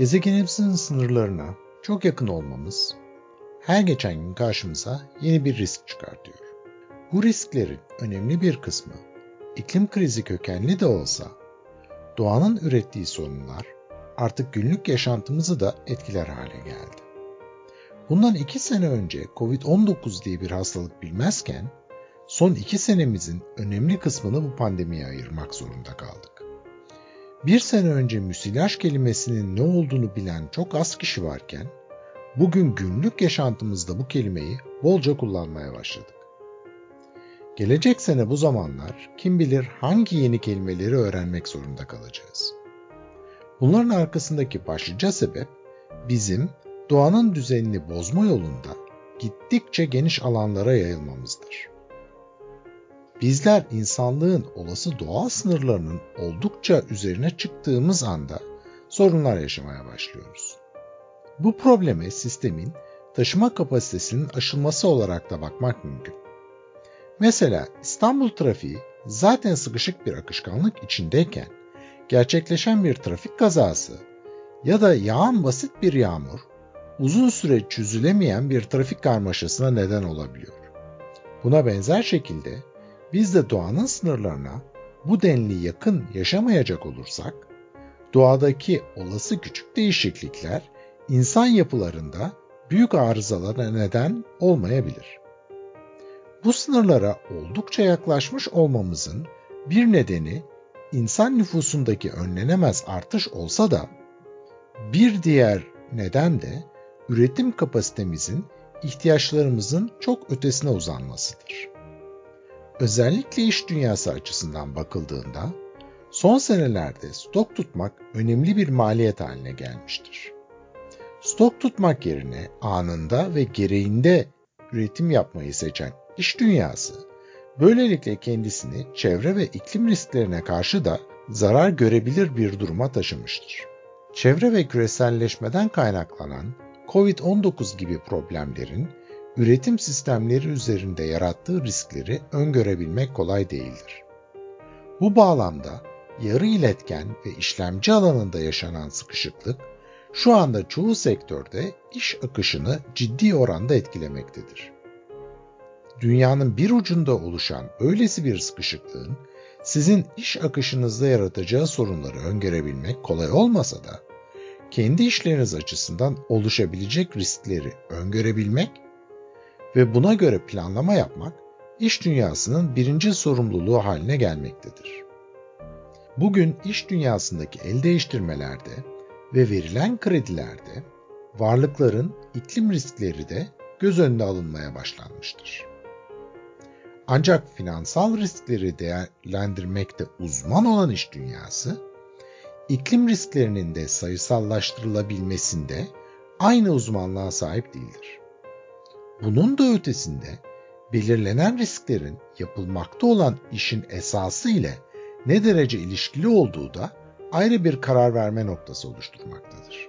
Gezegenimizin sınırlarına çok yakın olmamız her geçen gün karşımıza yeni bir risk çıkartıyor. Bu risklerin önemli bir kısmı iklim krizi kökenli de olsa doğanın ürettiği sorunlar artık günlük yaşantımızı da etkiler hale geldi. Bundan iki sene önce Covid-19 diye bir hastalık bilmezken son iki senemizin önemli kısmını bu pandemiye ayırmak zorunda kaldık. Bir sene önce müsilaj kelimesinin ne olduğunu bilen çok az kişi varken, bugün günlük yaşantımızda bu kelimeyi bolca kullanmaya başladık. Gelecek sene bu zamanlar kim bilir hangi yeni kelimeleri öğrenmek zorunda kalacağız. Bunların arkasındaki başlıca sebep bizim doğanın düzenini bozma yolunda gittikçe geniş alanlara yayılmamızdır. Bizler insanlığın olası doğa sınırlarının oldukça üzerine çıktığımız anda sorunlar yaşamaya başlıyoruz. Bu probleme sistemin taşıma kapasitesinin aşılması olarak da bakmak mümkün. Mesela İstanbul trafiği zaten sıkışık bir akışkanlık içindeyken gerçekleşen bir trafik kazası ya da yağan basit bir yağmur uzun süre çözülemeyen bir trafik karmaşasına neden olabiliyor. Buna benzer şekilde biz de doğanın sınırlarına bu denli yakın yaşamayacak olursak, doğadaki olası küçük değişiklikler insan yapılarında büyük arızalara neden olmayabilir. Bu sınırlara oldukça yaklaşmış olmamızın bir nedeni insan nüfusundaki önlenemez artış olsa da bir diğer neden de üretim kapasitemizin ihtiyaçlarımızın çok ötesine uzanmasıdır. Özellikle iş dünyası açısından bakıldığında son senelerde stok tutmak önemli bir maliyet haline gelmiştir. Stok tutmak yerine anında ve gereğinde üretim yapmayı seçen iş dünyası, böylelikle kendisini çevre ve iklim risklerine karşı da zarar görebilir bir duruma taşımıştır. Çevre ve küreselleşmeden kaynaklanan COVID-19 gibi problemlerin üretim sistemleri üzerinde yarattığı riskleri öngörebilmek kolay değildir. Bu bağlamda yarı iletken ve işlemci alanında yaşanan sıkışıklık şu anda çoğu sektörde iş akışını ciddi oranda etkilemektedir. Dünyanın bir ucunda oluşan öylesi bir sıkışıklığın sizin iş akışınızda yaratacağı sorunları öngörebilmek kolay olmasa da kendi işleriniz açısından oluşabilecek riskleri öngörebilmek ve buna göre planlama yapmak iş dünyasının birinci sorumluluğu haline gelmektedir. Bugün iş dünyasındaki el değiştirmelerde ve verilen kredilerde varlıkların iklim riskleri de göz önüne alınmaya başlanmıştır. Ancak finansal riskleri değerlendirmekte uzman olan iş dünyası, iklim risklerinin de sayısallaştırılabilmesinde aynı uzmanlığa sahip değildir. Bunun da ötesinde belirlenen risklerin yapılmakta olan işin esası ile ne derece ilişkili olduğu da ayrı bir karar verme noktası oluşturmaktadır.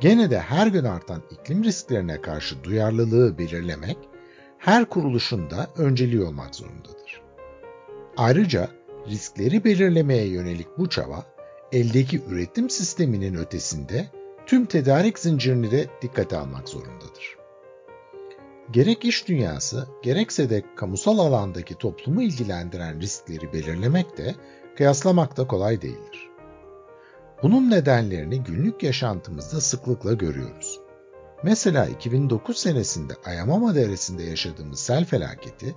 Gene de her gün artan iklim risklerine karşı duyarlılığı belirlemek her kuruluşun da önceliği olmak zorundadır. Ayrıca riskleri belirlemeye yönelik bu çaba eldeki üretim sisteminin ötesinde tüm tedarik zincirini de dikkate almak zorundadır. Gerek iş dünyası, gerekse de kamusal alandaki toplumu ilgilendiren riskleri belirlemek de, kıyaslamak da kolay değildir. Bunun nedenlerini günlük yaşantımızda sıklıkla görüyoruz. Mesela 2009 senesinde Ayamama Deresi'nde yaşadığımız sel felaketi,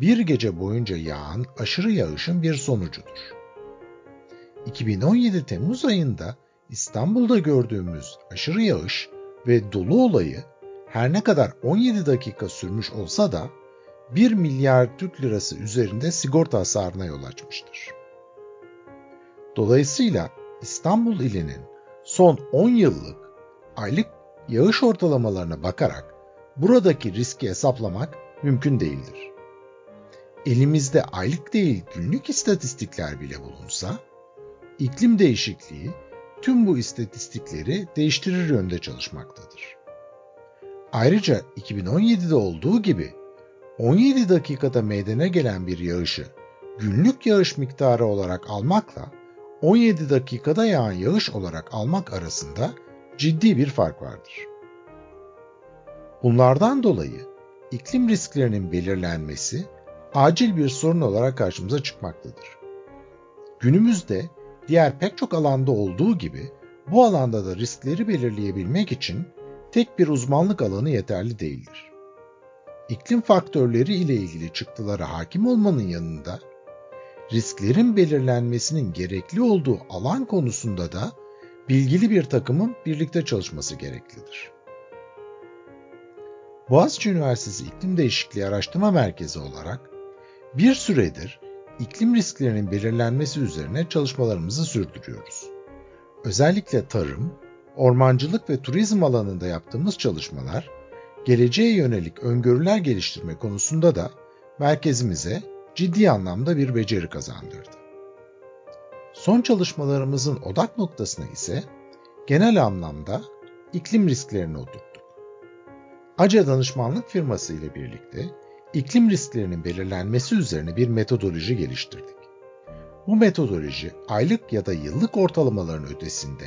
bir gece boyunca yağan aşırı yağışın bir sonucudur. 2017 Temmuz ayında İstanbul'da gördüğümüz aşırı yağış ve dolu olayı her ne kadar 17 dakika sürmüş olsa da 1 milyar Türk lirası üzerinde sigorta hasarına yol açmıştır. Dolayısıyla İstanbul ilinin son 10 yıllık aylık yağış ortalamalarına bakarak buradaki riski hesaplamak mümkün değildir. Elimizde aylık değil günlük istatistikler bile bulunsa, iklim değişikliği tüm bu istatistikleri değiştirir yönde çalışmaktadır. Ayrıca 2017'de olduğu gibi 17 dakikada meydana gelen bir yağışı günlük yağış miktarı olarak almakla 17 dakikada yağan yağış olarak almak arasında ciddi bir fark vardır. Bunlardan dolayı iklim risklerinin belirlenmesi acil bir sorun olarak karşımıza çıkmaktadır. Günümüzde diğer pek çok alanda olduğu gibi bu alanda da riskleri belirleyebilmek için tek bir uzmanlık alanı yeterli değildir. İklim faktörleri ile ilgili çıktılara hakim olmanın yanında risklerin belirlenmesinin gerekli olduğu alan konusunda da bilgili bir takımın birlikte çalışması gereklidir. Boğaziçi Üniversitesi İklim Değişikliği Araştırma Merkezi olarak bir süredir iklim risklerinin belirlenmesi üzerine çalışmalarımızı sürdürüyoruz. Özellikle tarım, ormancılık ve turizm alanında yaptığımız çalışmalar, geleceğe yönelik öngörüler geliştirme konusunda da merkezimize ciddi anlamda bir beceri kazandırdı. Son çalışmalarımızın odak noktasına ise genel anlamda iklim risklerini oturttuk. ACA danışmanlık firması ile birlikte iklim risklerinin belirlenmesi üzerine bir metodoloji geliştirdik. Bu metodoloji aylık ya da yıllık ortalamaların ötesinde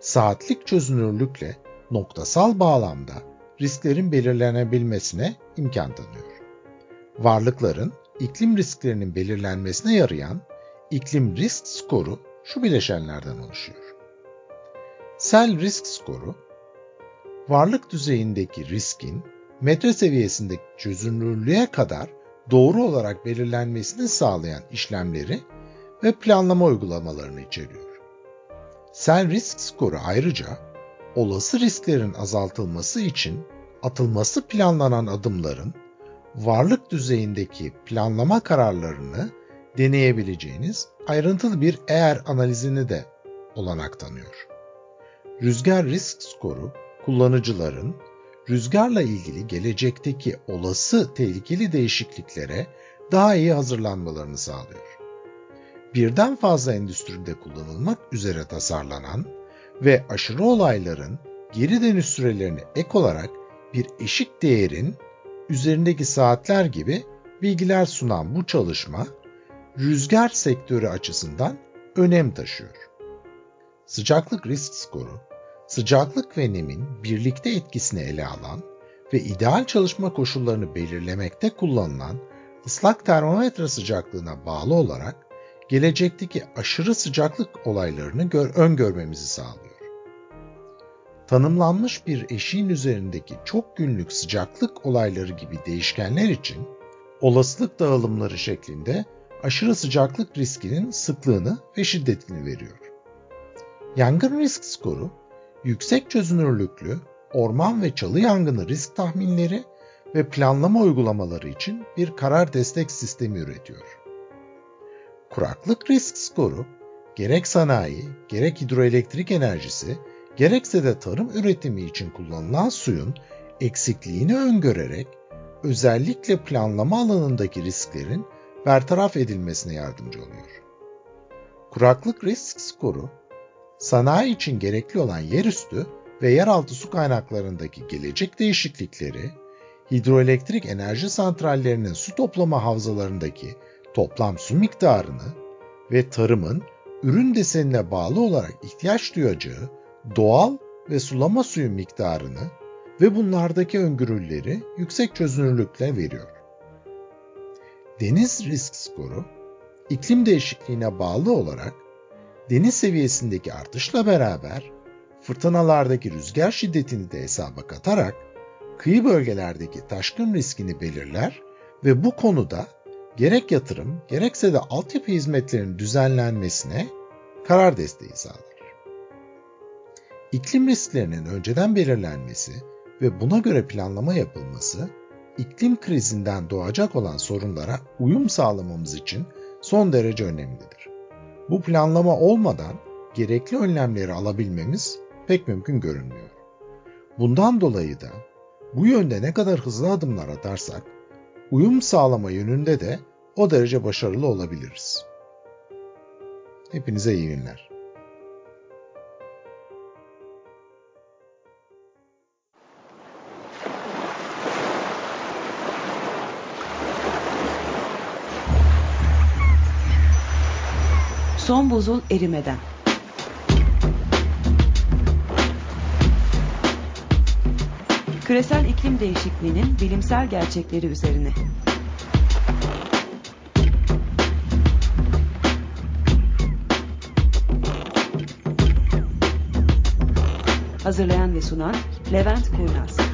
saatlik çözünürlükle noktasal bağlamda risklerin belirlenebilmesine imkan tanıyor. Varlıkların iklim risklerinin belirlenmesine yarayan iklim risk skoru şu bileşenlerden oluşuyor. Sel risk skoru, varlık düzeyindeki riskin metre seviyesindeki çözünürlüğe kadar doğru olarak belirlenmesini sağlayan işlemleri ve planlama uygulamalarını içeriyor. Sel risk skoru ayrıca olası risklerin azaltılması için atılması planlanan adımların varlık düzeyindeki planlama kararlarını deneyebileceğiniz ayrıntılı bir eğer analizini de olanak tanıyor. Rüzgar risk skoru kullanıcıların rüzgarla ilgili gelecekteki olası tehlikeli değişikliklere daha iyi hazırlanmalarını sağlıyor. Birden fazla endüstride kullanılmak üzere tasarlanan ve aşırı olayların geri dönüş sürelerine ek olarak bir eşik değerin üzerindeki saatler gibi bilgiler sunan bu çalışma rüzgar sektörü açısından önem taşıyor. Sıcaklık risk skoru, sıcaklık ve nemin birlikte etkisini ele alan ve ideal çalışma koşullarını belirlemekte kullanılan ıslak termometre sıcaklığına bağlı olarak gelecekteki aşırı sıcaklık olaylarını gör öngörmemizi sağlıyor. Tanımlanmış bir eşiğin üzerindeki çok günlük sıcaklık olayları gibi değişkenler için olasılık dağılımları şeklinde aşırı sıcaklık riskinin sıklığını ve şiddetini veriyor. Yangın risk skoru, yüksek çözünürlüklü orman ve çalı yangını risk tahminleri ve planlama uygulamaları için bir karar destek sistemi üretiyor. Kuraklık risk skoru, gerek sanayi, gerek hidroelektrik enerjisi, gerekse de tarım üretimi için kullanılan suyun eksikliğini öngörerek özellikle planlama alanındaki risklerin bertaraf edilmesine yardımcı oluyor. Kuraklık risk skoru, sanayi için gerekli olan yerüstü ve yeraltı su kaynaklarındaki gelecek değişiklikleri, hidroelektrik enerji santrallerinin su toplama havzalarındaki toplam su miktarını ve tarımın ürün desenine bağlı olarak ihtiyaç duyacağı doğal ve sulama suyu miktarını ve bunlardaki öngörüleri yüksek çözünürlükle veriyor. Deniz risk skoru, iklim değişikliğine bağlı olarak deniz seviyesindeki artışla beraber fırtınalardaki rüzgar şiddetini de hesaba katarak kıyı bölgelerdeki taşkın riskini belirler ve bu konuda gerek yatırım gerekse de altyapı hizmetlerinin düzenlenmesine karar desteği sağlar. İklim risklerinin önceden belirlenmesi ve buna göre planlama yapılması iklim krizinden doğacak olan sorunlara uyum sağlamamız için son derece önemlidir. Bu planlama olmadan gerekli önlemleri alabilmemiz pek mümkün görünmüyor. Bundan dolayı da bu yönde ne kadar hızlı adımlar atarsak uyum sağlama yönünde de o derece başarılı olabiliriz. Hepinize iyi günler. Son buzul erimeden. Küresel iklim değişikliğinin bilimsel gerçekleri üzerine. Hazırlayan ve sunan Levent Kurnaz.